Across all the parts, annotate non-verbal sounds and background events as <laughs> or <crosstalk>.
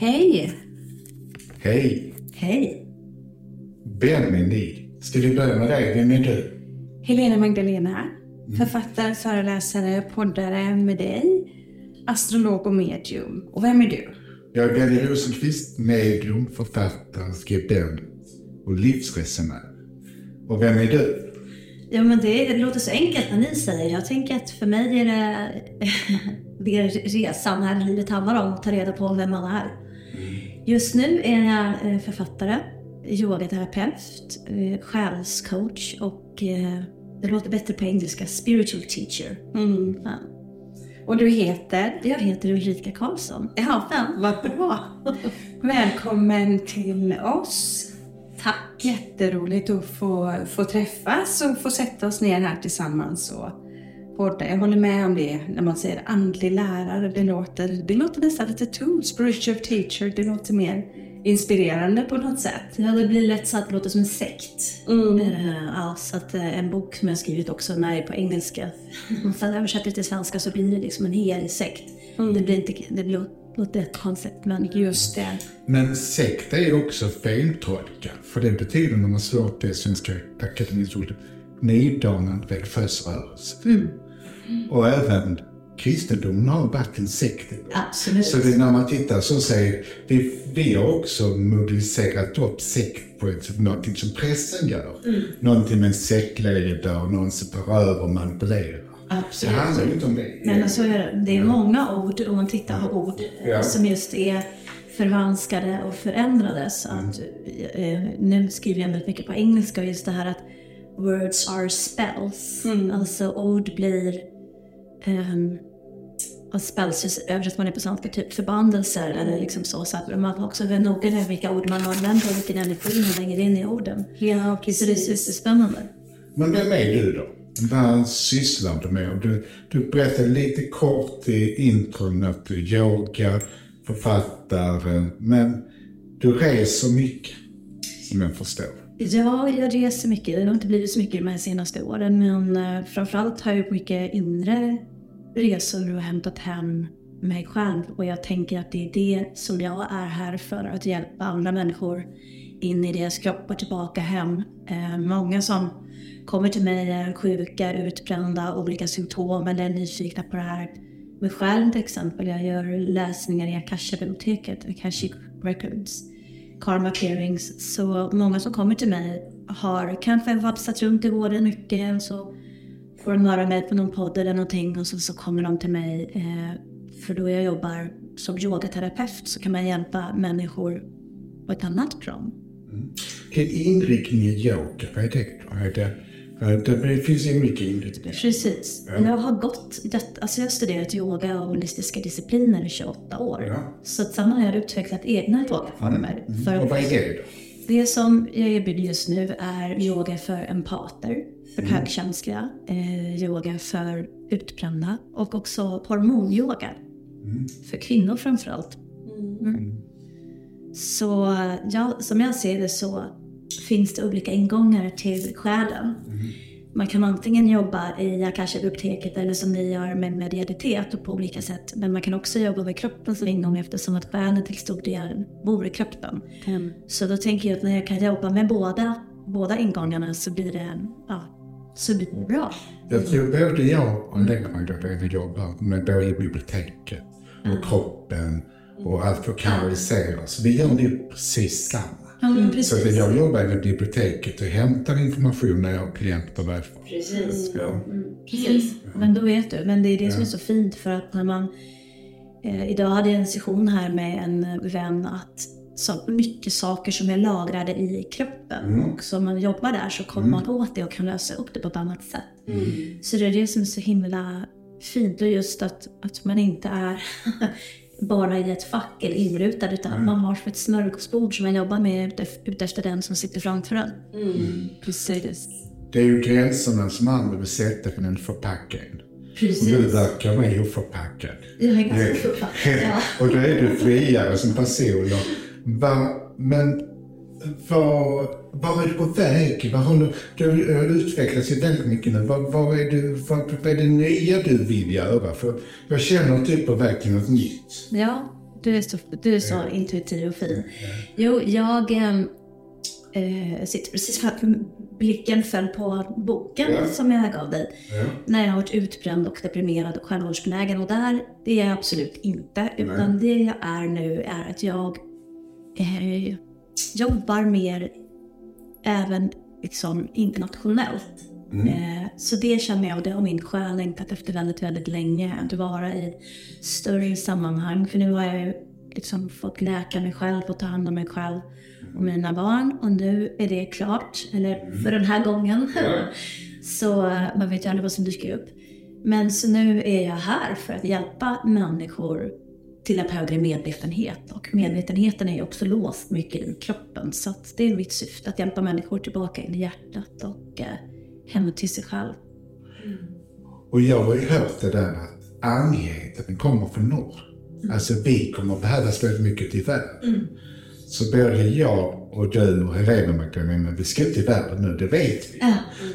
Hej! Hej! Hej! Ni? Ska vi börja med dig? Vem är du? Helena Magdalena. Författare, föreläsare, poddare med dig. Astrolog och medium. Och vem är du? Jag är Benny Rosenqvist, medium, författare, skribent och livsresenär. Och vem är du? Ja, men det låter så enkelt när ni säger. Jag tänker att för mig är det, <laughs> det är resan här livet handlar om, att ta reda på vem man är. Just nu är jag eh, författare, yogaterapeut, eh, själscoach och eh, det låter bättre på engelska, spiritual teacher. Mm. Ja. Och du heter? Jag heter Ulrika Karlsson. Ja, vad bra. <laughs> Välkommen till oss. Tack! Jätteroligt att få, få träffas och få sätta oss ner här tillsammans och podda. Jag håller med om det när man säger andlig lärare. Det låter, det låter nästan lite tungt. Spiritual teacher, det låter mer inspirerande på något sätt. Ja, det blir lätt så att det låter som en sekt. Mm. Eh, Ja, så att eh, en bok som jag skrivit också när på engelska. Sen översatt det till svenska så blir det liksom en hel sekt. Det blir inte, det blir, låter rätt konstigt men Just det. Men sekt är också feltolkat. För det betyder, när man slår upp det i Svenska Akademiens ord, nydanad religiös rörelse. Och även kristendomen har varit en sekt. absolut. Så det, när man tittar så säger vi, vi har också mobiliserat upp sekt på ett, någonting som pressen gör. Någonting med en sektledare, någon som tar över och manipulerar. Absolut. Det handlar ju inte om det. Men alltså, det är många ord, om man tittar på ord, Ja. som just är förvanskade och förändrade. Så att, eh, nu skriver jag väldigt mycket på engelska, just det här att words are spells. Alltså ord blir um, och spells just översätter man det på svenska, typ förbannelser eller liksom så. Så att man får också vara noga med vilka ord man använder och vilken energi man lägger in i orden. Ja, Så det är superspännande. Men vem är du då? Vad sysslar du med? Du, du berättade lite kort i intron att du yoga, författare, men du reser mycket, som jag förstår. Ja, jag reser mycket. Det har inte blivit så mycket de här senaste åren, men eh, framförallt har jag gjort mycket inre resor och hämtat hem mig själv. Och jag tänker att det är det som jag är här för, att hjälpa andra människor in i deras kropp och tillbaka hem. Eh, många som kommer till mig är sjuka, utbrända, olika symptom eller är nyfikna på det här. Mig själv till exempel, jag gör läsningar i Akasha-biblioteket, Akashic Records. Karma Clearings. Så många som kommer till mig har kanske vapsat runt i vården mycket så får de höra mig på någon podd eller någonting och så, så kommer de till mig. Eh, för då jag jobbar som yogaterapeut så kan man hjälpa människor på ett annat plan. Din inriktning i yoga, vad är det det, finns ju mycket inriktningar. Precis. Jag har gått, alltså jag har studerat yoga och holistiska discipliner i 28 år. Ja. Så sen har jag utvecklat egna yogaformer. För Och vad är det då? Det som jag erbjuder just nu är yoga för empater, för högkänsliga, eh, yoga för utbrända och också hormonyoga. För kvinnor framförallt. Mm. Så ja, som jag ser det så finns det olika ingångar till själen. Man kan antingen jobba i Akasha-biblioteket eller som ni gör med medialitet och på olika sätt. Men man kan också jobba med kroppen som ingång eftersom att själen till stor del bor i kroppen. Så då tänker jag att när jag kan jobba med båda, båda ingångarna så blir det, ja, så blir det bra. Jag tror både jag och Lena Magdalena jobbar med både i biblioteket och kroppen och allt för att kanalisera. Så vi gör det precis samma. Ja, men Så precis. att jag jobbar med biblioteket och hämtar information när jag har klienter därifrån. Precis. Ja. Precis. Men då vet du. Men det är det som är så fint för att när man... Eh, idag hade jag en session här med en vän att så mycket saker som är lagrade i kroppen och som man jobbar där så kommer man åt det och kan lösa upp det på ett annat sätt. Så det är det som är så himla fint och just att, att man inte är <laughs> bara i ett fack eller inrutad utan man har som ett smörgåsbord som man jobbar med utef- utefter den som sitter framför en. Precis. Det är ju gränserna som andra vill sätta på en förpackning. Och Precis. du verkar vara oförpackad. Jag är ganska förpackad, ja. Och då är du friare som person. Va, men var, var är du på väg? Vad har du, du har utvecklats väldigt mycket nu. Vad, vad, är du, vad, vad är det nya du vill göra? För jag känner att du är på väg till något nytt. Ja, Du är så, du är så intuitiv och fin. Jo, jag eh, sitter precis för att blicken föll på boken Ja. som jag gav dig. Ja. När jag har varit utbränd och deprimerad och självmordsbenägen. Och där, det är jag absolut inte. Utan det jag är nu är att jag eh, jobbar mer även liksom internationellt. Eh, så det känner jag, och det har min själ längtat efter väldigt, väldigt länge. Att vara i större sammanhang. För nu har jag ju liksom fått läka mig själv och ta hand om mig själv och mina barn. Och nu är det klart, eller för den här gången. <laughs> så eh, man vet ju aldrig vad som dyker upp. Men så nu är jag här för att hjälpa människor till en högre medvetenhet. Och medvetenheten är ju också låst mycket i kroppen. Så det är mitt syfte, att hjälpa människor tillbaka in i hjärtat och eh, hem till sig själv. Och jag har ju hört det där att andligheten kommer från norr. Alltså vi kommer behövas väldigt mycket i världen. Så både jag och du och Helena Magdalena, vi ska ut i världen nu, det vet vi.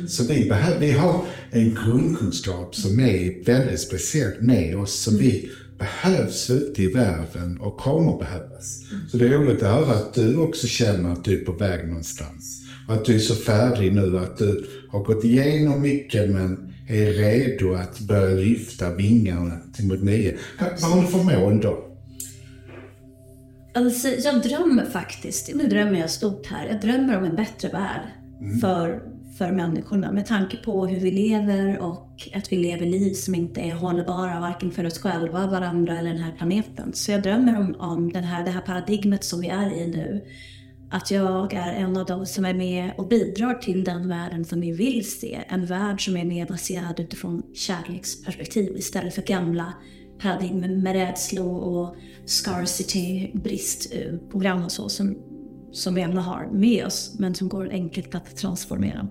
Så vi, behöver, vi har en grundkunskap som är väldigt speciell med oss, som vi behövs ute i världen och kommer behövas. Så det är roligt att höra att du också känner att du är på väg någonstans. Och att du är så färdig nu, att du har gått igenom mycket men är redo att börja lyfta vingarna till mot nio. Vad har du för mål då? Alltså, jag drömmer faktiskt, nu drömmer jag stort här, jag drömmer om en bättre värld för, för människorna med tanke på hur vi lever och att vi lever liv som inte är hållbara varken för oss själva, varandra eller den här planeten. Så jag drömmer om, om den här, det här paradigmet som vi är i nu. Att jag är en av de som är med och bidrar till den världen som vi vill se. En värld som är mer baserad utifrån kärleksperspektiv istället för gamla paradigmen med rädslor och scarcity, bristprogram eh, och så som, som vi ändå har med oss men som går enkelt att transformera.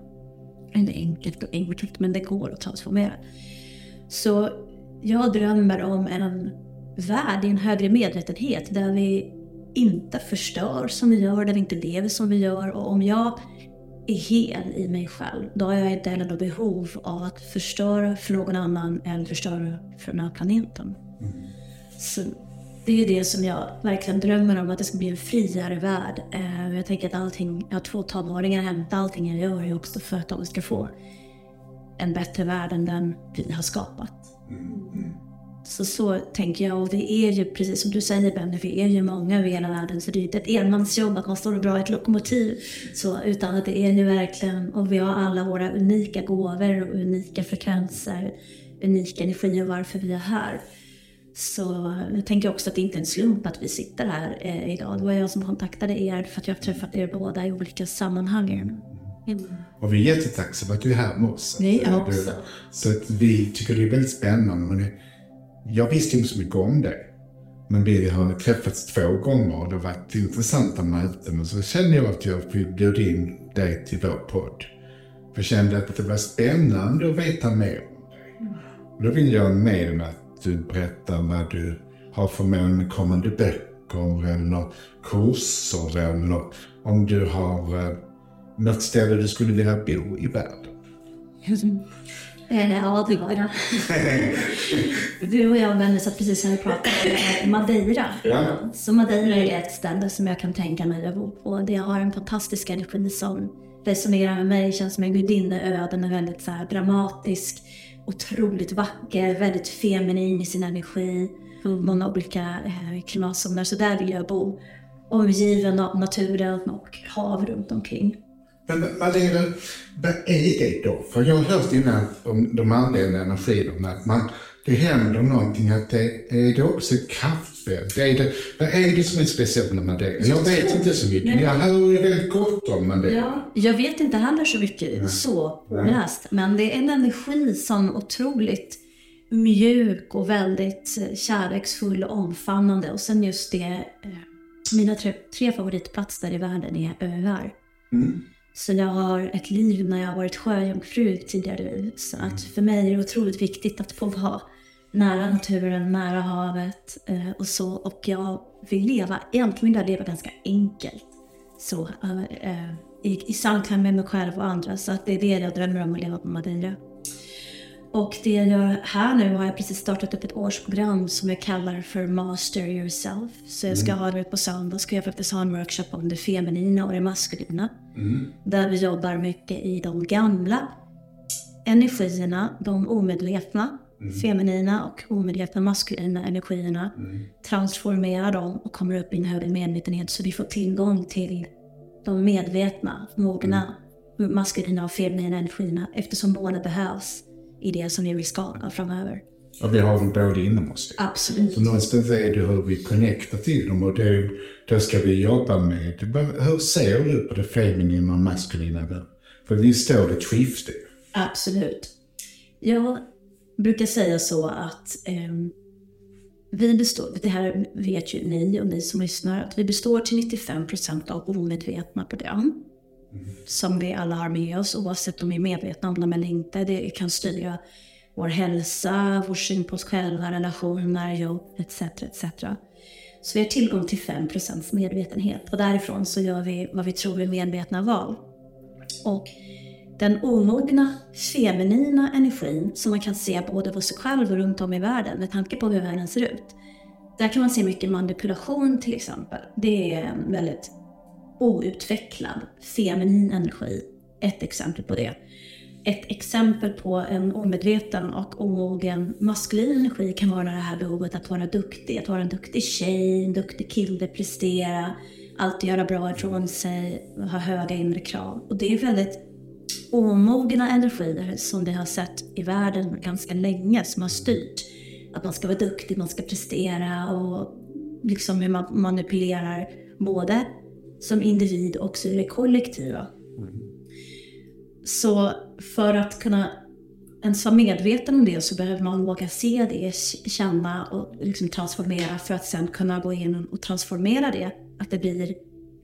Inte enkelt och enkelt, men det går att transformera. Så jag drömmer om en värld i en högre medvetenhet där vi inte förstör som vi gör, där vi inte lever som vi gör. Och om jag är hel i mig själv, då har jag inte heller något behov av att förstöra för någon annan eller förstöra för den här planeten. Så det är det som jag verkligen drömmer om, att det ska bli en friare värld. Eh, jag tänker att allting, jag har två tonåringar hemma, allting jag gör är också för att de ska få en bättre värld än den vi har skapat. Så så tänker jag och det är ju precis som du säger Benny, vi är ju många över hela världen så det är inte ett enmansjobb att man står och drar ett lokomotiv. Så, utan att det är ju verkligen, och vi har alla våra unika gåvor och unika frekvenser, unika och varför vi är här. Så jag tänker också att det inte är en slump att vi sitter här eh, idag. Det var jag som kontaktade er för att jag har träffat er båda i olika sammanhang. Och vi är jättetacksamma att du är här med oss. Jag Du- också. Så att vi tycker det är väldigt spännande. Men jag visste inte så mycket om det. Men vi har träffats två gånger och det har varit intressanta möten. Och så kände jag att jag bjuda in dig till vår podd. För jag kände att det var spännande att veta mer om dig. Och då vill jag med att du berättar vad du har för mål med kommande böcker eller kurser eller om du har eh, något ställe du skulle vilja bo i världen. Eh, Ja, det var det. Du och jag Benny satt precis här och pratade om Madeira. Ja. Så Madeira är ett ställe som jag kan tänka mig att bo på. Det har en fantastisk energi som resonerar med mig. Känns som en gudinneö. Den är väldigt så dramatisk, otroligt vacker, väldigt feminin i sin energi. Många olika eh, klimatzoner. Så där vill jag bo. Omgiven av naturen och hav runt omkring. Men Madeira, vad är det då? För jag har hört innan om de andliga energierna att man, det händer någonting, att det är det också kraftfält. Är det, vad är det som är speciellt med Madeira? Jag vet inte så mycket, men jag hör väldigt gott om Madeira. Ja, jag vet inte heller så mycket så påläst, men det är en energi som otroligt mjuk och väldigt eh, kärleksfull och omfamnande. Och sen just det, eh, mina tre, tre favoritplatser i världen är öar. Så jag har ett liv när jag har varit sjöjungfru tidigare liv. Så att för mig är det otroligt viktigt att få vara nära naturen, nära havet eh, och så. Och jag vill leva, egentligen vill jag leva ganska enkelt. Så, eh, i, i samklang med mig själv och andra. Så att det är det jag drömmer om att leva på Madeira. Och det jag gör här nu har jag precis startat upp ett årsprogram som jag kallar för Master Yourself. Så jag ska ha det på söndag ska jag faktiskt ha en workshop om det feminina och det maskulina. Där vi jobbar mycket i de gamla energierna, de omedvetna, feminina och omedvetna maskulina energierna. Transformera dem och kommer upp i en högre medvetenhet så vi får tillgång till de medvetna, mogna, maskulina och feminina energierna eftersom båda behövs i det som vi vill skapa framöver. Och vi har dem både inom oss. Absolut. Så någonstans är det hur vi connectar till dem och det, då ska vi jobba med, hur ser du på det feminina och maskulina där? För vi står ett skifte. Absolut. Jag brukar säga så att ehm, vi består, det här vet ju ni och ni som lyssnar, att vi består till 95% av omedvetna program. Som vi alla har med oss oavsett om vi är medvetna om dem eller inte. Det kan styra vår hälsa, vår syn på oss själva, relationer, jobb etc. etc. Så vi har tillgång till 5% medvetenhet och därifrån så gör vi vad vi tror är medvetna val. Och den omogna feminina energin som man kan se både hos sig själv och runt om i världen med tanke på hur världen ser ut. Där kan man se mycket manipulation till exempel. Det är en väldigt outvecklad feminin energi. Ett exempel på det. Ett exempel på en omedveten och omogen maskulin energi kan vara det här behovet att vara duktig. Att vara en duktig tjej, en duktig kille, prestera, alltid göra bra ifrån sig, ha höga inre krav. Och det är väldigt omogna energier som vi har sett i världen ganska länge som har styrt. Att man ska vara duktig, man ska prestera och liksom hur man manipulerar både som individ också i det kollektiva. Så för att kunna ens vara medveten om det så behöver man våga se det, känna och liksom transformera för att sen kunna gå in och transformera det. Att det blir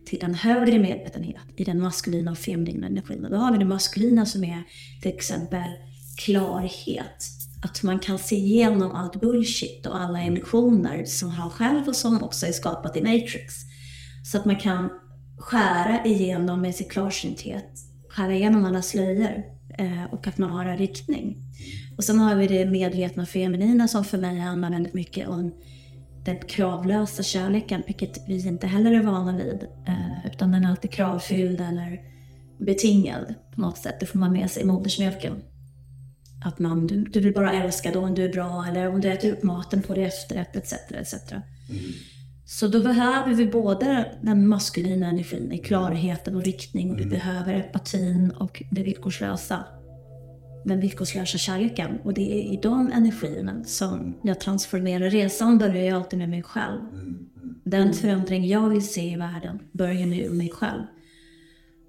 till en högre medvetenhet i den maskulina och feminina energin. Och då har vi det maskulina som är till exempel klarhet. Att man kan se igenom allt bullshit och alla illusioner som han själv och som också är skapat i Matrix. Så att man kan skära igenom med sin klarsynthet, skära igenom alla slöjor eh, och att man har en riktning. Och sen har vi det medvetna feminina som för mig handlar väldigt mycket om den kravlösa kärleken, vilket vi inte heller är vana vid. Eh, utan den är alltid kravfylld eller betingad på något sätt. Det får man med sig i modersmjölken. Att man, du, du vill bara älska då om du är bra eller om du äter upp maten på det efterrätt etc. etc. Så då behöver vi både den maskulina energin i klarheten och riktning vi behöver empatin och det villkorslösa. Den villkorslösa kärleken. Och det är i de energierna som jag transformerar. Resan börjar ju alltid med mig själv. Den förändring jag vill se i världen börjar nu med mig själv.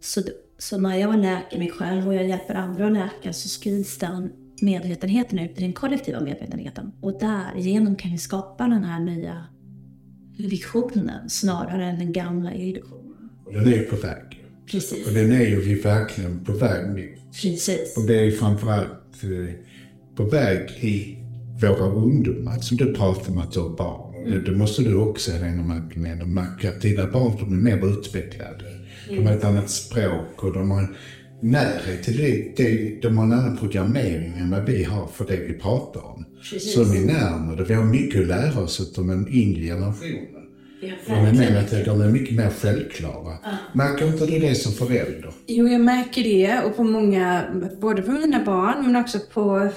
Så, så när jag läker mig själv och jag hjälper andra att läka så sprids den medvetenheten ut i den kollektiva medvetenheten. Och därigenom kan vi skapa den här nya visionen snarare än den gamla illusionen. Den är ju på väg. Precis. Och den är ju vi verkligen på väg nu. Precis. Och det är framförallt eh, på väg i våra ungdomar, som du pratar om att du har barn. Det måste du också, Helena Marklund, märka att dina barn de är mer utvecklade. De har ett annat språk och de har närhet till det. De har en annan programmering än vad vi har för det vi pratar om. Precis. De är närmare. Vi har mycket att lära oss av den yngre generationen. Ja, De är, att de är mycket mer självklara. Märker inte du det som förälder? Jo, jag märker det och på många, både på mina barn men också på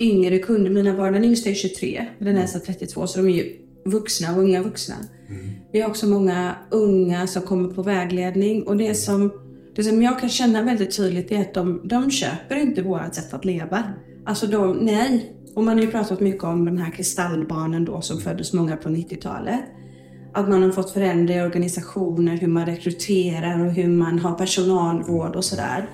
yngre kunder. Mina barn, den yngsta är 23, den äldsta 32, så de är ju vuxna och unga vuxna. Vi har också många unga som kommer på vägledning och det som, det som jag kan känna väldigt tydligt är att de, de köper inte vårt sätt att leva. Alltså de, nej. Och man har ju pratat mycket om de här kristallbarnen då som föddes många på 90-talet. Att man har fått förändra i organisationer, hur man rekryterar och hur man har personalvård och sådär.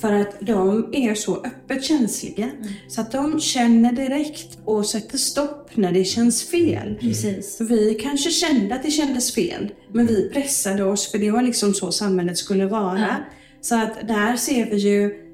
För att de är så öppet känsliga. Så att de känner direkt och sätter stopp när det känns fel. Precis. För vi kanske kände att det kändes fel, men vi pressade oss för det var liksom så samhället skulle vara. Ja. Så att där ser vi ju,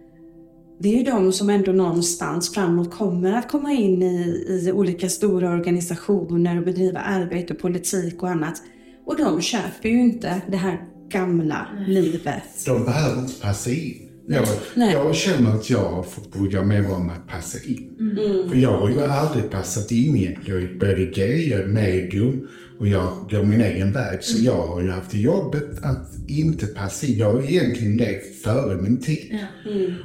det är ju de som ändå någonstans framåt kommer att komma in i, i olika stora organisationer och bedriva arbete och politik och annat. Och de köper ju inte det här gamla livet. De behöver inte passa in. Jag, Nej. jag känner att jag har fått programmera om att passa in. För jag har ju aldrig passat in igen. Jag är både gay, jag är medium och jag går min egen väg. Så jag har ju haft jobbet att inte passa in. Jag har egentligen levt före min tid.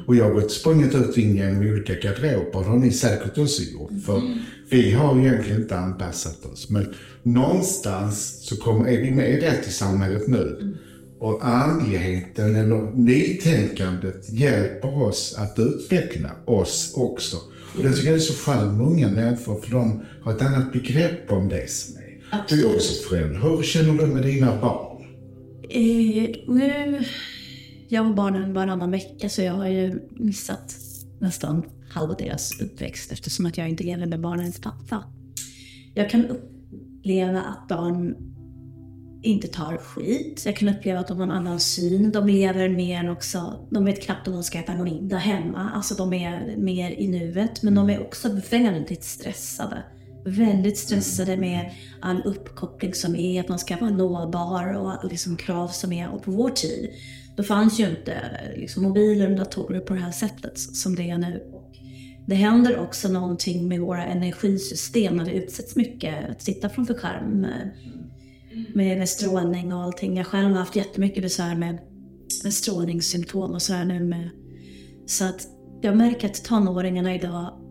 Och jag har gått sprungit ut in genom olika garderober. Det har ni säkert också gjort. För vi har egentligen inte anpassat oss. Men någonstans så kommer, är vi med rätt i samhället nu. Och andligheten eller nytänkandet hjälper oss att utveckla oss också. Och det tycker jag är så skönt med unga människor för de har ett annat begrepp om det är. Du är också förälder. Hur känner du med dina barn? Eh, nu, jag har barnen varannan vecka så jag har ju missat nästan halva deras uppväxt eftersom att jag inte lever med barnens pappa. Jag kan uppleva att barn inte tar skit. Jag kan uppleva att de har en annan syn. De lever mer också, de vet knappt om de ska äta middag hemma. Alltså de är mer i nuet. Men de är också väldigt stressade. Väldigt stressade med all uppkoppling som är, att man ska vara nåbar och liksom krav som är. Och på vår tid, då fanns ju inte liksom, mobiler och datorer på det här sättet som det är nu. Det händer också någonting med våra energisystem när det utsätts mycket att sitta framför skärm eh, med, med strålning och allting. Jag själv har haft jättemycket besvär med, med strålningssymptom och sådär nu med. Så att jag märker att tonåringarna idag,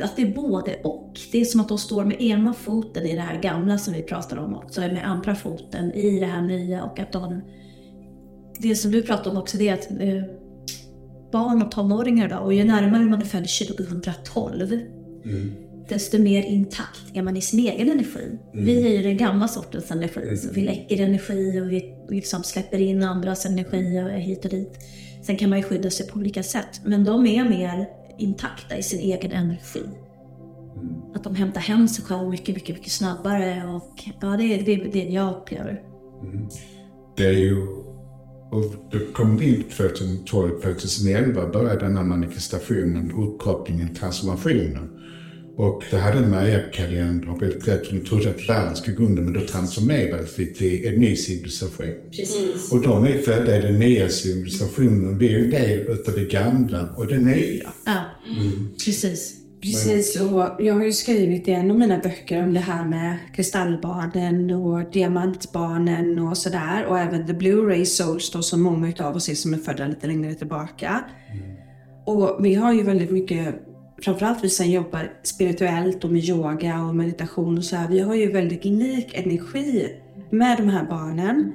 att det är både och. Det är som att de står med ena foten i det här gamla som vi pratade om också, med andra foten i det här nya och att de det som du pratade om också det är att eh, barn och tonåringar då, och ju närmare man är född 2012, desto mer intakt är man i sin egen energi. Vi är ju den gamla sortens energi, så vi läcker energi och vi liksom släpper in andras energi och hit och dit. Sen kan man ju skydda sig på olika sätt, men de är mer intakta i sin egen energi. Att de hämtar hem sig själva mycket, mycket, mycket snabbare och ja, det är det, det jag upplever. Det är ju... Och det kom in 2012, 2011 började den här manifestationen, uppkopplingen, transformationen. Och det har väldigt rätt. De trodde att världen skulle gå under, men då transformerades vi till en ny civilisation. Precis. Och de är födda i den nya civilisationen. Vi är en del utav det gamla och det nya. Ja, precis. Precis, och jag har ju skrivit i en av mina böcker om det här med kristallbarnen och diamantbarnen och sådär. Och även the blue ray souls då som många av oss är som är födda lite längre tillbaka. Och vi har ju väldigt mycket, framförallt vi som jobbar spirituellt och med yoga och meditation och så här. Vi har ju väldigt lik energi med de här barnen.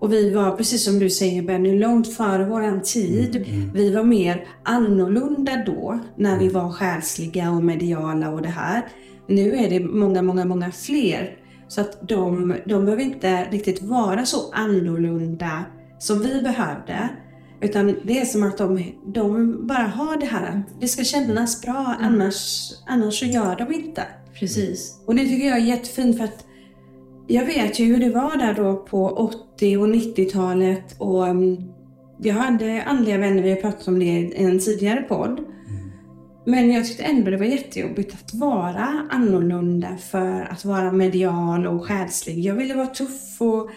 Och vi var, precis som du säger Benny, långt före våran tid. Vi var mer annorlunda då, när vi var själsliga och mediala och det här. Nu är det många, många, många fler. Så att de, de behöver inte riktigt vara så annorlunda som vi behövde. Utan det är som att de, de bara har det här, det ska kännas bra, annars, annars så gör de inte. Precis. Och det tycker jag är jättefint för att jag vet ju hur det var där då på 80 och 90-talet och um, jag hade andliga vänner, vi har pratat om det i en tidigare podd. Men jag tyckte ändå det var jättejobbigt att vara annorlunda för att vara medial och själslig. Jag ville vara tuff och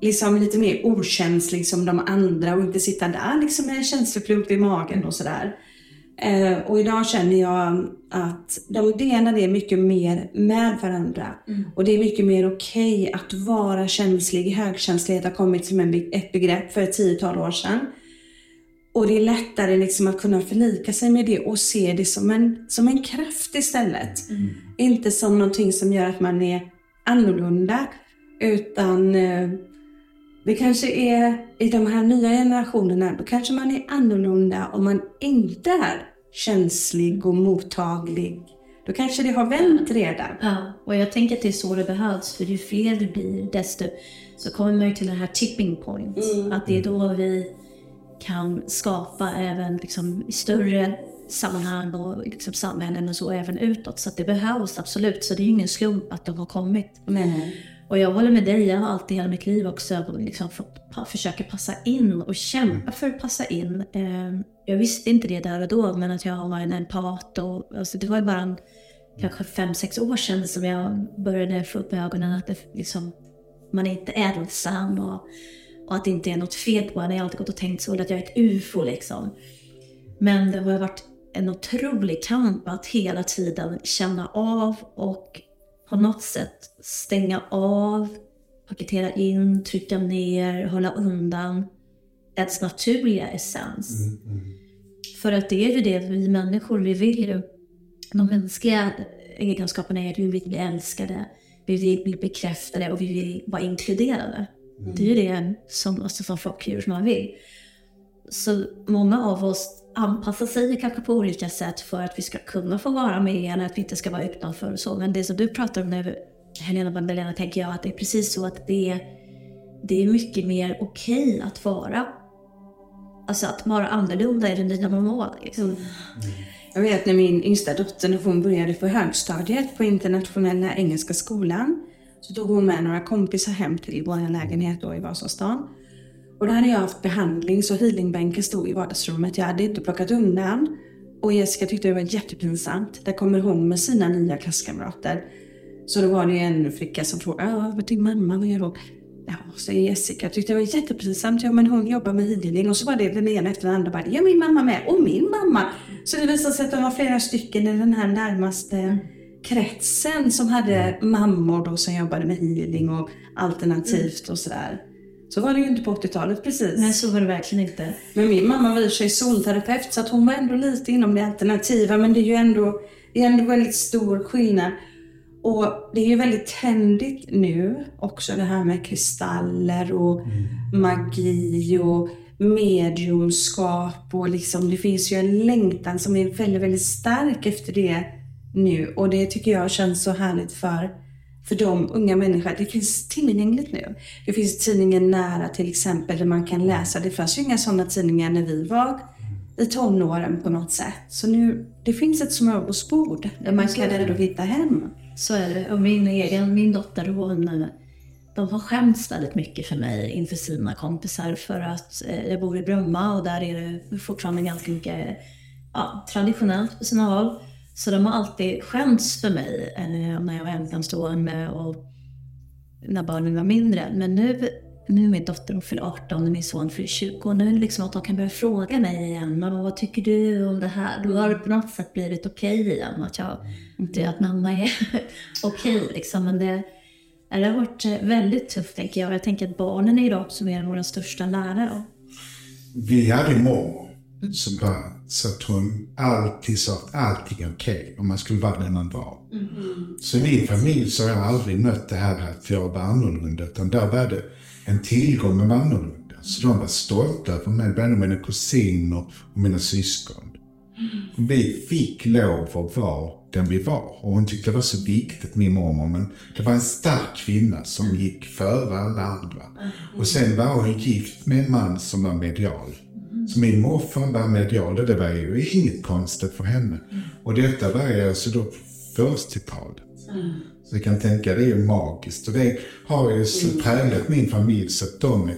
liksom lite mer okänslig som de andra och inte sitta där liksom med en känsloplump i magen och sådär. Eh, och idag känner jag att de delar det mycket mer med varandra. Och det är mycket mer okej att vara känslig. Högkänslighet har kommit som en, ett begrepp för ett tiotal år sedan. Och det är lättare liksom att kunna förlika sig med det och se det som en, som en kraft istället. Inte som någonting som gör att man är annorlunda. Utan eh, det kanske är i de här nya generationerna, då kanske man är annorlunda om man inte är känslig och mottaglig. Då kanske det har vänt redan. Ja, och jag tänker att det är så det behövs, för ju fler det blir, desto så kommer man ju till den här tipping point. Att det är då vi kan skapa även liksom, i större sammanhang och liksom, samhällen och så även utåt. Så det behövs absolut, så det är ju ingen slump att de har kommit. Och jag håller med dig, jag har alltid hela mitt liv också liksom försöka passa in och kämpa för att passa in. Eh, jag visste inte det där och då, men att jag var en empat och alltså, det var ju bara en, kanske fem, sex år sedan som jag började få upp ögonen att det, liksom, man är inte ensam och, och att det inte är något fel på henne. Jag har alltid gått och tänkt så, att jag är ett ufo liksom. Men det har varit en otrolig kamp att hela tiden känna av och på något sätt stänga av, paketera in, trycka ner, hålla undan ens naturliga essens. Mm, mm. För att det är ju det vi människor, vi vill ju, de mänskliga egenskaperna är att vi vill bli älskade, vi vill bli bekräftade och vi vill vara inkluderade. Mm. Det är ju det som, alltså, som flockdjur som man vill. Så många av oss anpassa sig kanske på olika sätt för att vi ska kunna få vara med igen, att vi inte ska vara utanför och så. Men det som du pratar om nu, Helena Magdalena, tänker jag att det är precis så att det, det är mycket mer okej okay att vara. Alltså att vara annorlunda är det nya normala. Liksom. Mm. Jag vet när min yngsta dotter, när hon började på högstadiet på internationella engelska skolan, så tog hon med några kompisar hem till vår lägenhet då i Vasastan. Och då hade jag haft behandling så healingbänken stod i vardagsrummet. Jag hade inte plockat undan. Och Jessica tyckte det var jättepinsamt. Där kommer hon med sina nya klasskamrater. Så då var det en flicka som frågade, vad din mamma, vad gör hon? Ja, säger Jessica, tyckte det var jättepinsamt. Ja, men hon jobbar med healing. Och så var det den ena efter den andra bara, ja min mamma med. Och min mamma. Så det visade sig att de var flera stycken i den här närmaste kretsen som hade mammor då som jobbade med healing och alternativt och sådär. Så var det ju inte på 80-talet precis. Nej, så var det verkligen inte. Men min mamma var i sig solterapeut så att hon var ändå lite inom det alternativa. Men det är ju ändå, det är ändå väldigt stor skillnad. Och det är ju väldigt trendigt nu också det här med kristaller och mm. magi och mediumskap och liksom det finns ju en längtan som är väldigt, väldigt stark efter det nu och det tycker jag känns så härligt för för de unga människor. Det finns tillgängligt nu. Det finns tidningen Nära till exempel där man kan läsa. Det fanns ju inga sådana tidningar när vi var i tonåren på något sätt. Så nu, det finns ett smörgåsbord där man kan ändå hitta hem. Så är det. Och min egen, min dotter hon, de har skämts väldigt mycket för mig inför sina kompisar för att eh, jag bor i Bromma och där är det fortfarande ganska mycket ja, traditionellt på sina håll. Så de har alltid skämts för mig när jag var ensamstående och när barnen var mindre. Men nu, nu är min dotter fyller 18 och min son fyller 20 och nu är det liksom att de kan börja fråga mig igen. Mamma, vad tycker du om det här? Då har det på något sätt blivit okej okay igen. Att, jag, inte att mamma är <laughs> okej okay, liksom. Men det, det har varit eh, väldigt tufft tänker jag. Jag tänker att barnen är idag som är våra största lärare. Vi hade mormor som bara, så att hon alltid sa att allting är okej okay, om man skulle vara den man var. Mm. Så i min familj så har jag aldrig mött det här att jag var annorlunda, utan där var det en tillgång med annorlunda. Så de var stolta över mig, både mina kusiner och mina syskon. Mm. Vi fick lov att vara den vi var. Och hon tyckte det var så viktigt, min mormor. Men det var en stark kvinna som gick före alla andra. Mm. Och sen var hon gift med en man som var medial. Så min morfar var medial det var ju inget konstigt för henne. Mm. Och detta var ju alltså då på 40-talet. Mm. Så jag kan tänka, det är ju magiskt. Och det har ju mm. präglat min familj så att de,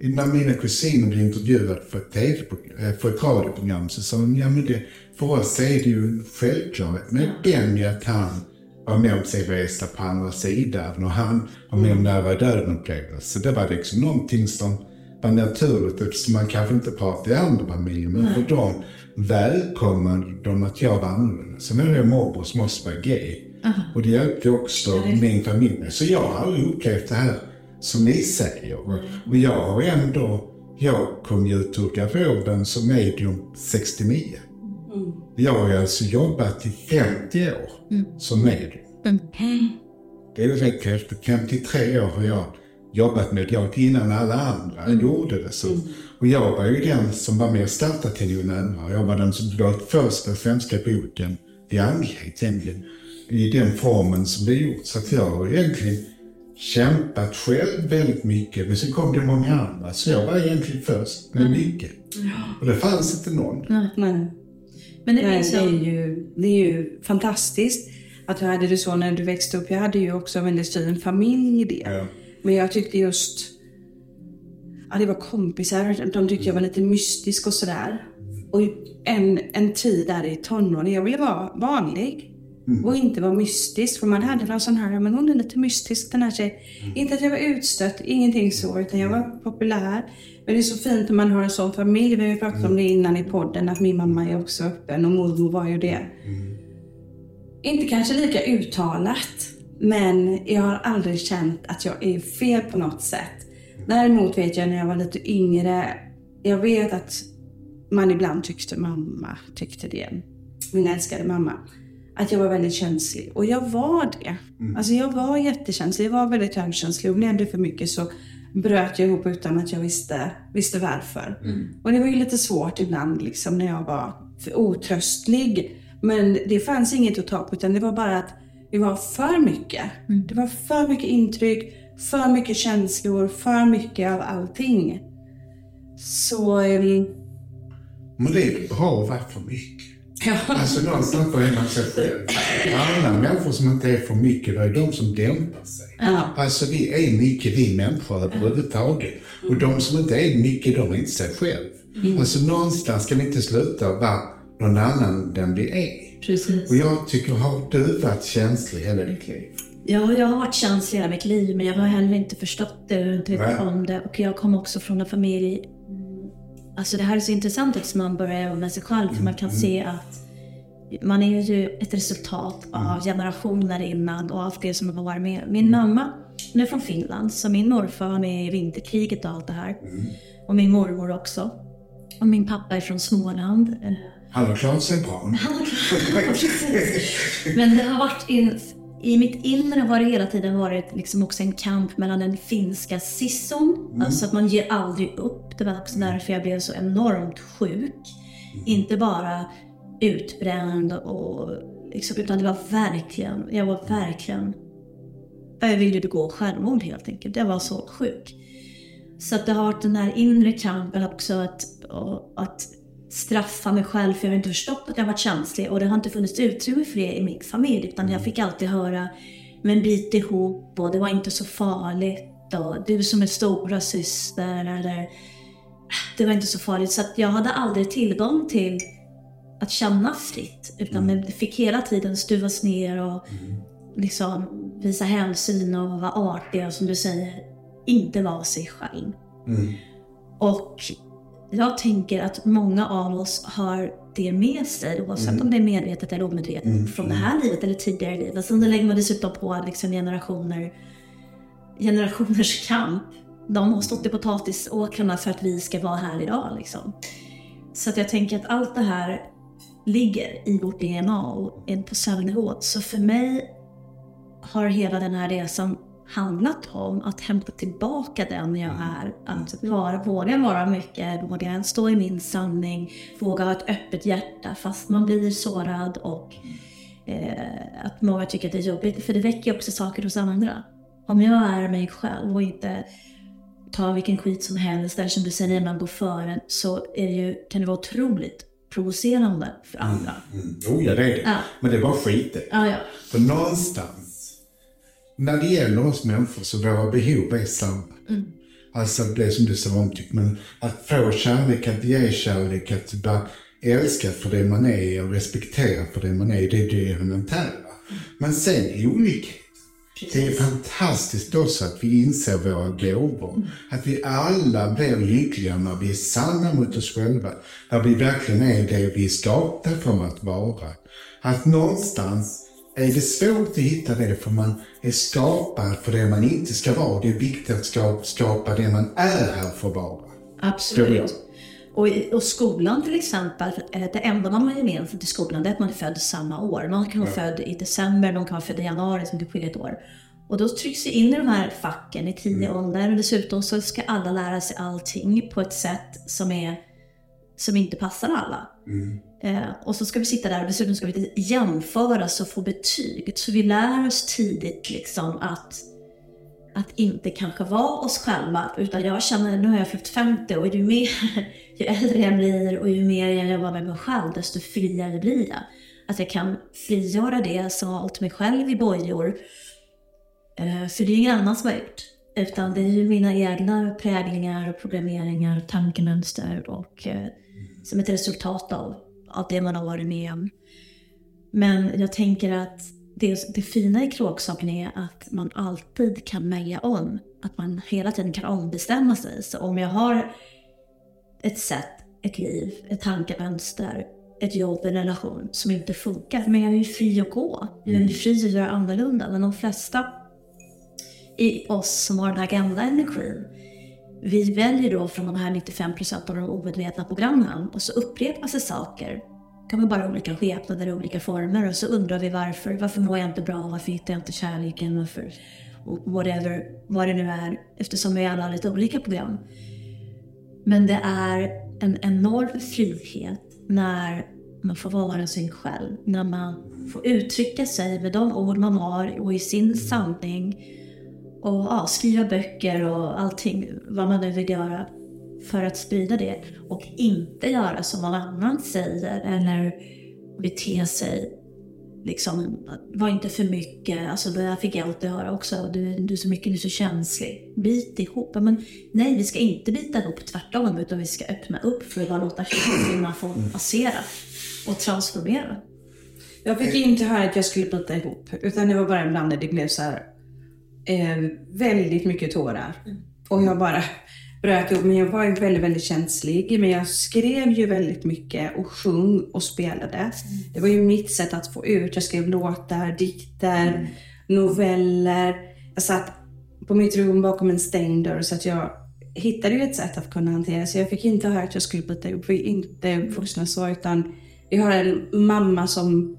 när mina kusiner blev intervjuade för ett, TV, eh, för ett radioprogram så sa de, ja men det, för oss är det ju självklart. Men den jag kan var med om sig resa på andra sidan och han var med om nära döden-upplevelser. Det var liksom någonting som var naturligt eftersom man kanske inte pratar i andra familjer. Men för dem välkomnade de att jag var annorlunda. Sen är jag morbror som också var gay. Aha. Och det hjälpte också ja, min familj. Så jag har aldrig upplevt det här som ni säger. Och jag har ändå, jag kom ju ut ur garderoben som medium 69. Mm. Jag har alltså jobbat i 50 år mm. som medium. Mm. Det är rätt häftigt. 53 år har jag jobbat med jag innan alla andra mm. gjorde det. Så. Mm. Och jag var ju den som var med och startade Telenor Jag var den som gav första svenska boken i andlighet i den formen som det gjort. Så att jag har egentligen kämpat själv väldigt mycket. Men sen kom det många andra. Så jag var egentligen först med mycket. Och det fanns inte någon. Nej. Nej. Men det, Nej, det, är ju, det är ju fantastiskt att du hade det så när du växte upp. Jag hade ju också en väldigt fin familj i det. Ja. Men jag tyckte just... Ja, det var kompisar. De tyckte jag var lite mystisk och sådär. Och en, en tid där i tonåren, jag ville vara vanlig. Och inte vara mystisk. För man hade någon sån här, men hon är lite mystisk den här tjejen. Inte att jag var utstött, ingenting så, utan jag var populär. Men det är så fint när man har en sån familj. Vi har ju pratat om det innan i podden, att min mamma är också öppen och mormor var ju det. Inte kanske lika uttalat, men jag har aldrig känt att jag är fel på något sätt. Däremot vet jag när jag var lite yngre, jag vet att man ibland tyckte mamma tyckte det. Min älskade mamma. Att jag var väldigt känslig. Och jag var det. Alltså jag var jättekänslig. Jag var väldigt högkänslig. Och blev det för mycket så bröt jag ihop utan att jag visste, visste varför. Och det var ju lite svårt ibland liksom när jag var för otröstlig. Men det fanns inget att ta på utan det var bara att det var för mycket. Det var för mycket intryck, för mycket känslor, för mycket av allting. Så... ehm, Men det är bra att vara för mycket. Ja. Alltså någonstans får man sig själv. Alla människor som inte är för mycket, det är de som dämpar sig. Ja. Alltså vi är mycket vi människor överhuvudtaget. Och de som inte är mycket, de är inte sig själv. Mm. Alltså någonstans ska vi inte sluta vara någon annan än vi är. Precis. Och jag tycker, har du varit känslig hela ditt liv? Ja, jag har varit känslig hela mitt liv, men jag har heller inte förstått det och inte vetat om det. Och jag kom också från en familj... Alltså det här är så intressant att man börjar jobba med sig själv, för man kan se att man är ju ett resultat av generationer innan och allt det som har varit med. Min mamma, hon är från Finland, så min morfar var med i vinterkriget och allt det här. Och min mormor också. Och min pappa är från Småland. Han har klarat sig bra. <laughs> Men det har varit in, i mitt inre har det hela tiden varit liksom också en kamp mellan den finska sisson, alltså att man ger aldrig upp. Det var också därför jag blev så enormt sjuk. Inte bara utbränd och liksom, utan det var verkligen, jag var verkligen, jag ville begå självmord helt enkelt. Jag var så sjuk. Så att det har varit den här inre kampen också att, att straffa mig själv för jag har inte förstått att jag varit känslig. Och det har inte funnits utrymme för det i min familj utan jag fick alltid höra men bit ihop och det var inte så farligt och du som är stora syster eller det var inte så farligt. Så att jag hade aldrig tillgång till att känna fritt utan det fick hela tiden stuvas ner och liksom visa hänsyn och vara artig och som du säger inte vara sig själv. Och jag tänker att många av oss har det med sig, oavsett om det är medvetet eller omedvetet, från det här livet eller tidigare liv. Och sen lägger man dessutom på liksom generationer, generationers kamp. De har stått i potatisåkrarna för att vi ska vara här idag. Liksom. Så att jag tänker att allt det här ligger i vårt DNA och är på cellnivå. Så för mig har hela den här resan handlat om att hämta tillbaka den jag är. Att vara, våga vara mycket, våga stå i min sanning, våga ha ett öppet hjärta fast man blir sårad och eh, att många tycker att det är jobbigt. För det väcker också saker hos andra. Om jag är mig själv och inte tar vilken skit som helst, eller som du säger, man går före, så är det ju, kan det vara otroligt provocerande för andra. Mm. Oh ja, det är det. Ja. Men det är bara skit. Ja, ja. För någonstans, när det gäller oss människor så våra behov är samma. Alltså det som du sa omtyckt, men att få kärlek, att ge kärlek, att bara älska för det man är och respektera för det man är, det är det elementära. Men sen olikhet. Det är fantastiskt också att vi inser våra gåvor. Att vi alla blir lyckliga när vi är sanna mot oss själva. När vi verkligen är det vi är skapta för att vara. Att någonstans är det svårt att hitta det för man är skapad för det man inte ska vara. Det är viktigt att skapa, skapa det man är här för att vara. Absolut. Och, i- och skolan till exempel, eh, det enda man har gemensamt i skolan det är att man är född samma år. Någon kan vara född i december, någon kan vara född i januari som det skiljer ett år. Och då trycks det in i de här facken i tidig ålder och dessutom så ska alla lära sig allting på ett sätt som, är, som inte passar alla. Eh, och så ska vi sitta där och dessutom ska vi jämföras och få betyg. Så vi lär oss tidigt liksom att att inte kanske vara oss själva. Utan jag känner, nu har jag fyllt 50 och ju, mer, <laughs> ju äldre jag blir och ju mer jag jobbar med mig själv, desto friare blir jag. Att jag kan frigöra det som har hållit mig själv i bojor. Eh, För det är ingen annan som har gjort. Utan det är ju mina egna präglingar och programmeringar, tankemönster och eh, som ett resultat av, av det man har varit med om. Men jag tänker att det, det fina i kråksaken är att man alltid kan välja om. Att man hela tiden kan ombestämma sig. Så om jag har ett sätt, ett liv, ett tankemönster, ett jobb, en relation som inte funkar. Men jag är ju fri att gå. Jag är ju fri att göra annorlunda. Men de flesta i oss som har den här gamla energin, vi väljer då från de här 95 procent av de omedvetna programmen och så upprepar sig saker. Det kan vara bara olika skepnader i olika former och så undrar vi varför. Varför mår jag inte bra? Varför hittar jag inte kärleken? Varför? Whatever, vad det nu är. Eftersom vi alla har lite olika program. Men det är en enorm frihet när man får vara sig själv. När man får uttrycka sig med de ord man har och i sin sanning. Och ja, skriva böcker och allting, vad man nu vill göra för att sprida det. Och inte göra som någon annan säger eller bete sig liksom, var inte för mycket. Alltså det där fick jag alltid höra också. Du, du är så mycket, du är så känslig. Bit ihop. Men nej, vi ska inte bita ihop tvärtom, utan vi ska öppna upp för att bara låta känslorna få passera och transformera. Jag fick inte höra att jag skulle bita ihop, utan det var bara ibland när det blev så här, eh, väldigt mycket tårar. Och jag bara bröt upp. Men jag var ju väldigt, väldigt känslig. Men jag skrev ju väldigt mycket och sjöng och spelade. Det var ju mitt sätt att få ut. Jag skrev låtar, dikter, noveller. Jag satt på mitt rum bakom en stängd dörr så att jag hittade ju ett sätt att kunna hantera. Så jag fick inte höra att jag skulle bita ihop. Vi är inte vuxna så, utan vi har en mamma som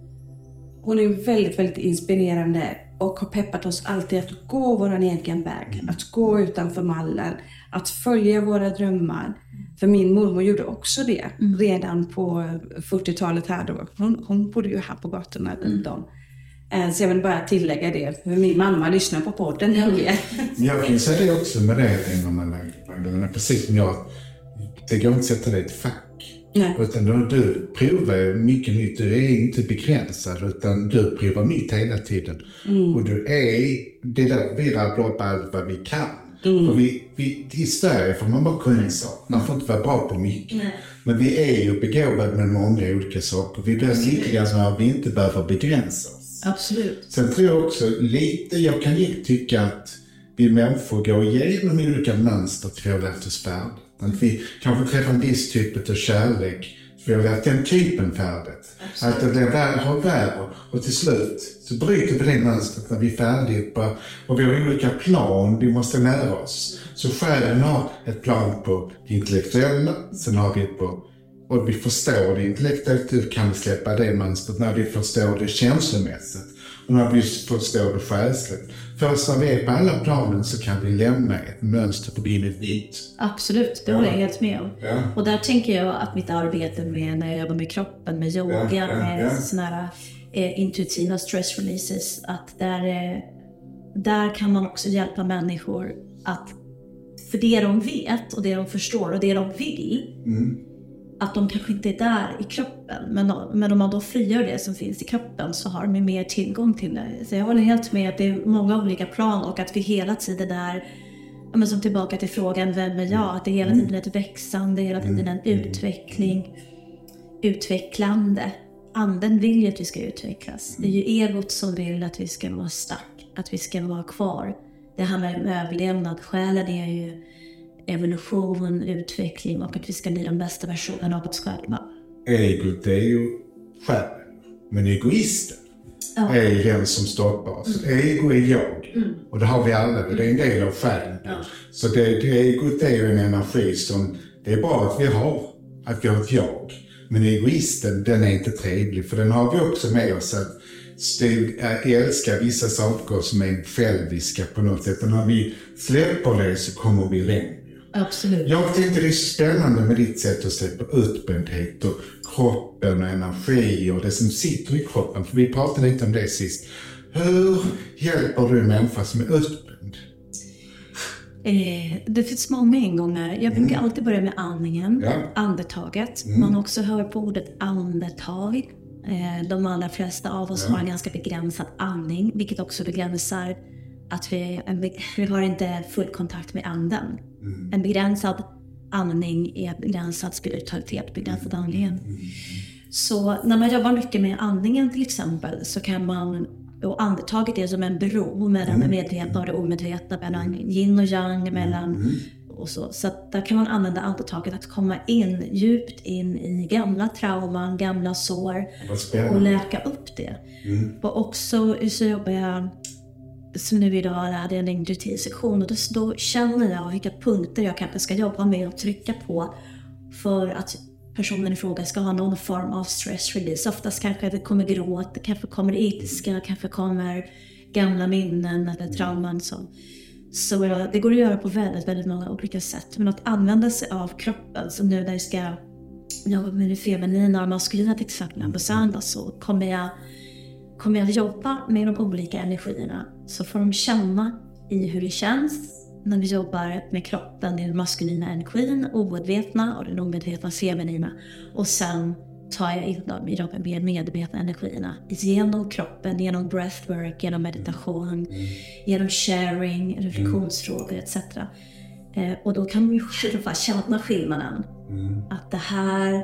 hon är väldigt, väldigt inspirerande och har peppat oss alltid att gå vår egen väg. Att gå utanför mallen. Att följa våra drömmar. För min mormor gjorde också det Mm. redan på 40-talet här då. Hon, hon bodde ju här på gatorna Mm. runt om. Eh, Så jag vill bara tillägga det, för min mamma lyssnar på podden nämligen. Jag kan säga det också med det, Ingmar precis som jag. Det går inte att sätta dig i ett fack. Nej. Utan du, du provar mycket nytt. Du är inte begränsad, utan du provar nytt hela tiden. Och du är, det där, vi rabblar allt vad vi kan. För vi, vi, I Sverige får man bara kunna en sak. Man får inte vara bra på mycket. Men vi är ju begåvade med många olika saker. Vi blir grann som att vi inte behöver begränsa oss. Absolut. Sen tror jag också lite, jag kan ju tycka att vi människor går igenom olika mönster till har lärt oss färdigt. Att vi kanske träffar en viss typ av kärlek, så vi har lärt den typen färdigt. Att det blir värre och värre och till slut så bryter vi det mönstret när vi är färdiga och vi har olika plan vi måste lära oss. Så själen har ett plan på det intellektuella, sen har vi ett på och vi förstår det intellektuellt, hur kan vi släppa det mönstret när vi förstår det känslomässigt och när vi förstår det själsligt. Först när vi är på alla planen så kan vi lämna ett mönster bli ett nytt. Absolut, det håller jag helt med om. Ja. Och där tänker jag att mitt arbete med när jag jobbar med kroppen, med yoga, Ja, ja, med ja. såna här eh, intuitiva stress releases, att där, eh, där kan man också hjälpa människor att, för det de vet och det de förstår och det de vill, att de kanske inte är där i kroppen. Men, men om man då frigör det som finns i kroppen så har de mer tillgång till det. Så jag håller helt med att det är många olika plan och att vi hela tiden är men som tillbaka till frågan, vem är jag? Att det är hela tiden ett växande, hela tiden en utveckling. Utvecklande. Anden vill ju att vi ska utvecklas. Det är ju egot som vill att vi ska vara stark, att vi ska vara kvar. Det handlar om överlevnad. Själen är ju evolution, utveckling och att vi ska bli den bästa versionen av oss själva. Egot är ju själen, men egoisten Ja. är den som stoppar oss. Ego är jag. Och det har vi alla, det är en del av själen. Så det, det egot är ju en energi som, det är bra att vi har, att vi har ett jag. Men egoisten, den är inte trevlig, för den har vi också med oss. Att är- älska vissa saker som är själviska på något sätt. Och när vi släpper det så kommer vi längre. Absolut. Jag tänkte det är spännande med ditt sätt att se på utbrändhet och kroppen och energi och det som sitter i kroppen. För vi pratade lite om det sist. Hur hjälper du en människa som är utbränd? Eh, det finns många ingångar. Jag brukar alltid börja med andningen, Ja. andetaget. Man också hör på ordet andetag. Eh, de allra flesta av oss har en ganska begränsad andning, vilket också begränsar att vi, vi har inte full kontakt med anden. En begränsad andning är begränsad spiritualitet, begränsad andlighet. Så när man jobbar mycket med andningen till exempel så kan man, och andetaget är som en bro mellan det medvetna och det omedvetna, mellan yin och yang, mellan och så. Så där kan man använda andetaget att komma in, djupt in i gamla trauman, gamla sår och läka upp det. Och också så jobbar jag, som nu idag hade jag en längre sektion och då, känner jag vilka punkter jag kanske ska jobba med och trycka på för att personen i fråga ska ha någon form av stress release. Oftast kanske det kommer gråt, det kanske kommer ilska, kanske kommer gamla minnen eller trauman. Så, så det går att göra på väldigt, väldigt många olika sätt. Men att använda sig av kroppen, som nu när jag ska jobba med det feminina och maskulina till exempel på söndag så kommer jag, kommer jag jobba med de olika energierna. Så får de känna i hur det känns när vi jobbar med kroppen, den maskulina energin, omedvetna och den omedvetna feminina. Och sen tar jag in dem i de mer medvetna energierna. Genom kroppen, genom breathwork, genom meditation, genom sharing, reflektionsfrågor etc. Eh, och då kan man ju själva känna skillnaden. Att det här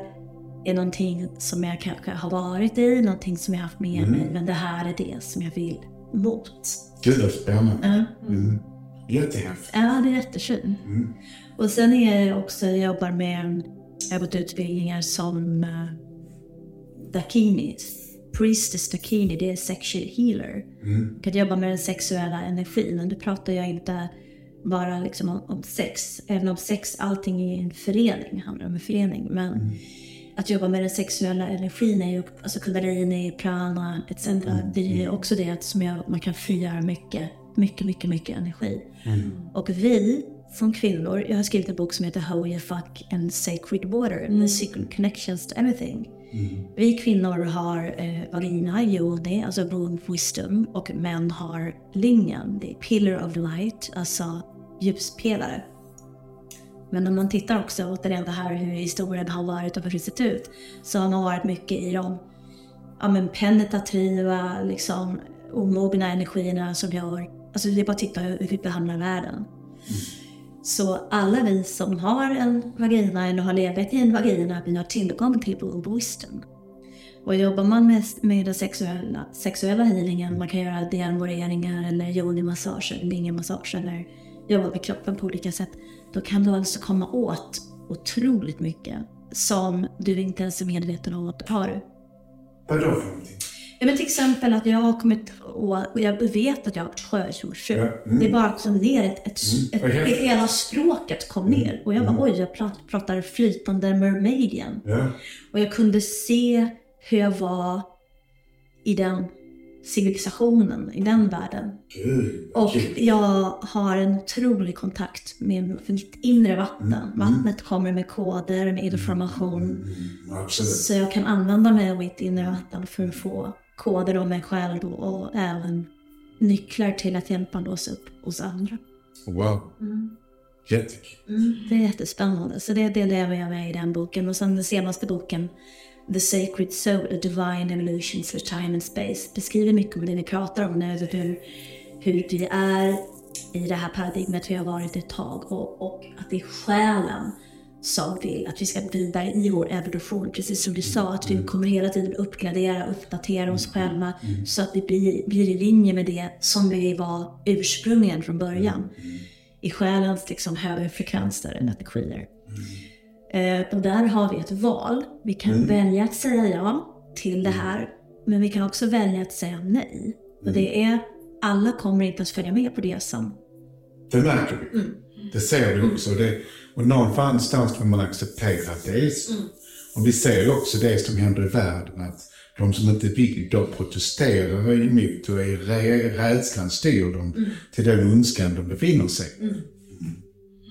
är någonting som jag kanske har varit i, någonting som jag har haft med mig, men det här är det som jag vill mot. Gud vad spännande. Ja. Mm. Jättehäftigt. Ja, det är jättefint. Och sen är jag också, jag jobbar med, jag har gått utbildningar som uh, Dakini, Priestess Dakini, det är sexual healer. Kan jobba med den sexuella energin, men då pratar jag inte bara liksom om, om sex. Även om sex, allting är en förening, handlar om en förening. Men att jobba med den sexuella energin är ju, alltså kundalini, prana etc. Det är också det att som jag, man kan frigöra mycket, mycket, mycket, mycket energi. Och vi som kvinnor, jag har skrivit en bok som heter How You Fuck and Sacred Water, The Secret Connections to Everything. Vi kvinnor har eh, vagina, yoni, alltså womb wisdom, och män har lingen, det är pillar of light, alltså ljuspelare. Men om man tittar också återigen det här hur historien har varit och hur det sett ut, så har man varit mycket i de ja, men penetrativa, liksom, omogna energierna som gör... Alltså det är bara att titta hur vi behandlar världen. Så alla vi som har en vagina eller har levt i en vagina, vi har tillgång till womb wisdom. Och jobbar man med, med den sexuella, sexuella healingen, man kan göra deamoreringar eller yoni-massage eller eller jobba med kroppen på olika sätt, då kan du alltså komma åt otroligt mycket som du inte ens är medveten om att du har. Vadå för någonting? Ja, men till exempel att jag har kommit och jag vet att jag har varit sjöjungfru. Ja, mm. Det är bara som ner ett, ett, ett, vad häftigt. ett, hela språket kom ner. Och jag bara oj, jag prat- pratar flytande mermaidian. Ja. Och jag kunde se hur jag var i den civilisationen, i den världen. Gud. Och jag har en otrolig kontakt med mitt inre vatten. Vattnet kommer med koder, med information. Mm. Så jag kan använda mig av mitt inre vatten för att få koder om mig själv och, och även nycklar till att hjälpa låsa upp hos andra. Wow. Jättekul. Det är jättespännande. Så det, det lever jag med i den boken. Och sen den senaste boken, The Sacred Soul, A Divine Evolutions for Time and Space, beskriver mycket om det vi pratar om nu. Hur, hur vi är i det här paradigmet vi har varit ett tag och, och att det är själen som vill att vi ska vidare i vår evolution. Precis som du sa, att vi kommer hela tiden uppgradera, uppdatera oss själva så att vi blir, blir i linje med det som vi var ursprungligen från början. I själens liksom högre frekvenser energier. Eh, och där har vi ett val. Vi kan välja att säga ja till det här, men vi kan också välja att säga nej. Och det är, alla kommer inte att följa med på det som Det märker vi. Mm. Det ser vi också. Det, och någonstans får man acceptera att det är så. Mm. Och vi ser ju också det som händer i världen. Att de som inte vill, de protesterar emot och är rä- rädslan styr dem Mm. till den ondskan de befinner sig i.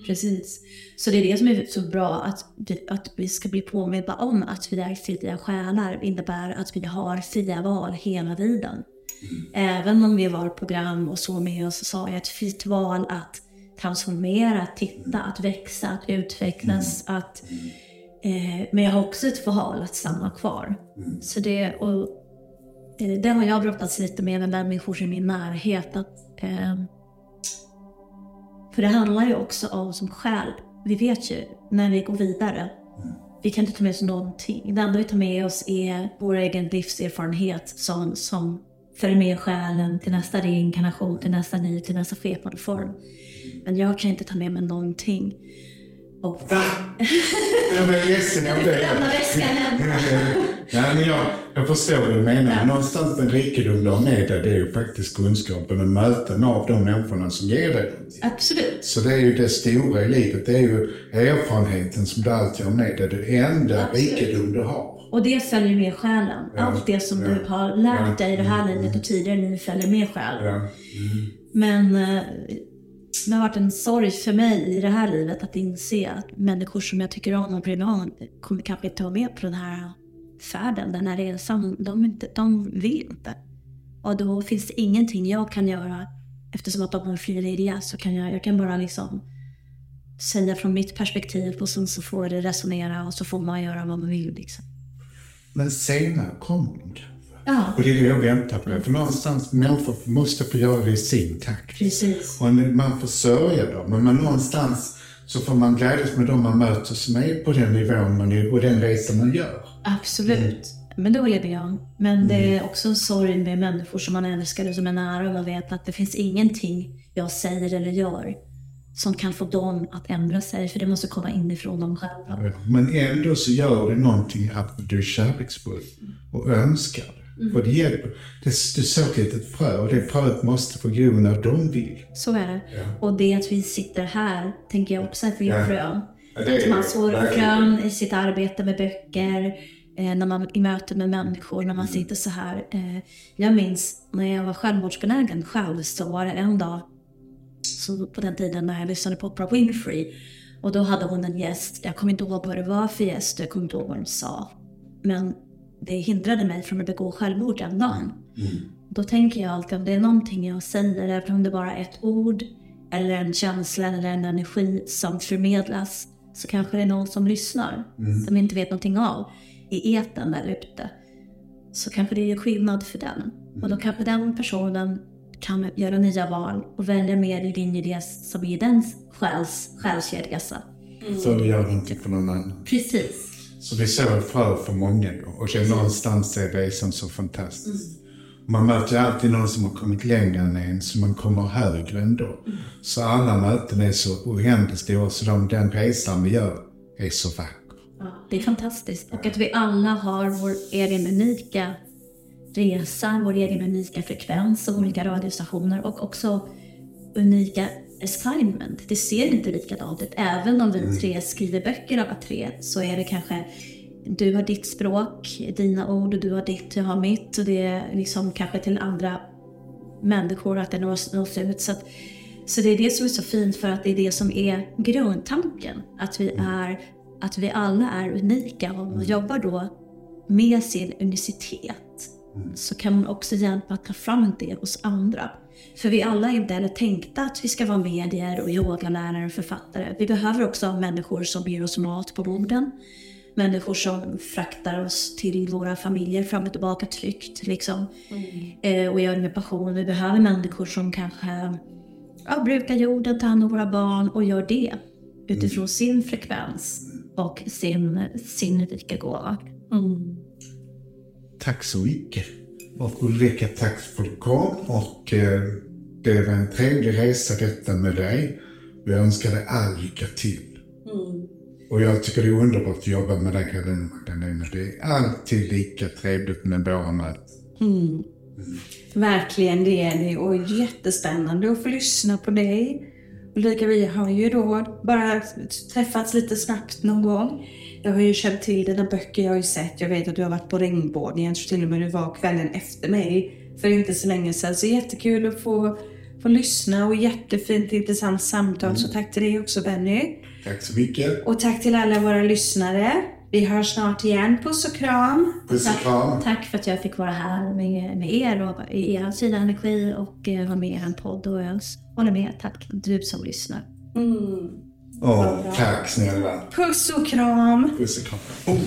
Precis. Så det är det som är så bra, att vi, att vi ska bli påminna om att vi är fria själar innebär att vi har fria val hela tiden. Även om vi var program och så med oss så har jag ett fritt val att transformera, att titta, att växa, att utvecklas, att Eh, men jag har också ett val att stanna kvar. Så det, och, eh, det har jag brottats lite med med människor i min närhet. Att, eh, för det handlar ju också om som själ. Vi vet ju när vi går vidare vi kan inte ta med oss någonting. Det enda vi tar med oss är vår egen livserfarenhet som, som följer med själen till nästa reinkarnation, till nästa liv, till nästa skepnad form. Men jag kan inte ta med mig någonting. Och... Jag blir ledsen av det. Lämna väskan Ja, men jag, jag förstår vad du menar. Någonstans den rikedom du har med dig, det är ju faktiskt kunskapen och möten av de människorna som ger dig. Absolut. Så det är ju det stora i livet. Det är ju erfarenheten som du alltid har med dig. Det enda Absolut. rikedom du har. Och det följer med själen. Ja, Allt det som ja, du har lärt dig i det här mm, livet och tidigare liv följer med själen. Ja. Men eh, det har varit en sorg för mig i det här livet att inse att människor som jag tycker om och bryr om kommer kanske inte vara med på den här färden, den här resan. De, inte, de vill inte. Och då finns det ingenting jag kan göra eftersom att de har en fri vilja så kan jag, jag kan bara liksom säga från mitt perspektiv och sen så får det resonera och så får man göra vad man vill liksom. Men senare kommer de kanske. Ja, Och det är det jag väntar på. För någonstans, människor måste få göra det i sin takt. precis. Och man får sörja dem, men man någonstans så får man glädjas med dem man möter som är på den nivån man är och den resan man gör. Absolut. Men då lever jag. Men det är också en sorg med människor som man älskar och som är nära och man vet att det finns ingenting jag säger eller gör som kan få dem att ändra sig, för det måste komma inifrån dem själva. Men ändå så gör det någonting att du är kärleksfull och önskar det. Och det hjälper. Det, du såg ett litet frö och det fröet måste få gro när de vill. Så är det. Och det att vi sitter här, tänker jag också är för Ja. frön. Ja, är man sår frön i sitt arbete med böcker, eh, när man i möte med människor, när man Mm. sitter så här. Eh, jag minns när jag var självmordsbenägen själv så var det en dag så på den tiden när jag lyssnade på Oprah Winfrey. Och då hade hon en gäst. Jag kommer inte ihåg vad det var för gäst. Jag kommer inte ihåg vad de sa. Men det hindrade mig från att begå självmord den dagen. Då tänker jag alltid om det är någonting jag säger, även om det bara är ett ord eller en känsla eller en energi som förmedlas, så kanske det är någon som lyssnar, som inte vet någonting av, i etern där ute. Så kanske det gör skillnad för den. Och då kanske den personen kan göra nya val och välja mer i linje det som är den själs, själsresa. För att göra någonting för någon annan. Precis. Så vi sår ett frö för många. Och det är någonstans är resan så fantastisk. Man möter ju alltid någon som har kommit längre än en, så man kommer högre ändå. Så alla möten är så oändligt stora, så de, den resan vi gör är så vacker. Det är fantastiskt. Och att vi alla har vår egen unika resa, vår egen unika frekvens av olika radiostationer och också unika assignment. Det ser inte likadant ut. Även om vi tre skriver böcker alla tre så är det kanske du har ditt språk, dina ord och du har ditt, jag har mitt och det är liksom kanske till andra människor att det nås, nås ut. Så, att, så det är det som är så fint för att det är det som är grundtanken. Att vi, är, att vi alla är unika och man jobbar då med sin unicitet så kan man också hjälpa att ta fram det hos andra. För vi alla är inte heller tänkta att vi ska vara medier och yogalärare och författare. Vi behöver också människor som ger oss mat på borden. Människor som fraktar oss till våra familjer fram och tillbaka tryggt. Liksom. Eh, och gör det med passion. Vi behöver människor som kanske ja, brukar jorden, tar hand om våra barn och gör det utifrån sin frekvens och sin, sin rika gåva. Mm. Tack så mycket. Och Ulrika, tack för att du kom. Och eh, det var en trevlig resa detta med dig. Jag önskar dig all lycka till. Och jag tycker det är underbart att jobba med dig Helena Magdalena. Det är alltid lika trevligt med våra möten. Verkligen, det är det. Och jättespännande att få lyssna på dig. Ulrika, vi har ju då bara träffats lite snabbt någon gång. Jag har ju känt till dina böcker, jag har ju sett, jag vet att du har varit på Regnbågen. Jag tror till och med du var kvällen efter mig för inte så länge sedan. Så jättekul att få, få lyssna och jättefint intressant samtal. Så tack till dig också Benny. Tack så mycket. Och tack till alla våra lyssnare. Vi hörs snart igen. Puss och kram. Puss och kram. Tack för att jag fick vara här med, med er och i er fina energi och eh, vara med i er podd. Och jag håller med. Tack du som lyssnar. Åh, tack snälla. Puss och kram. Puss och kram. Oh.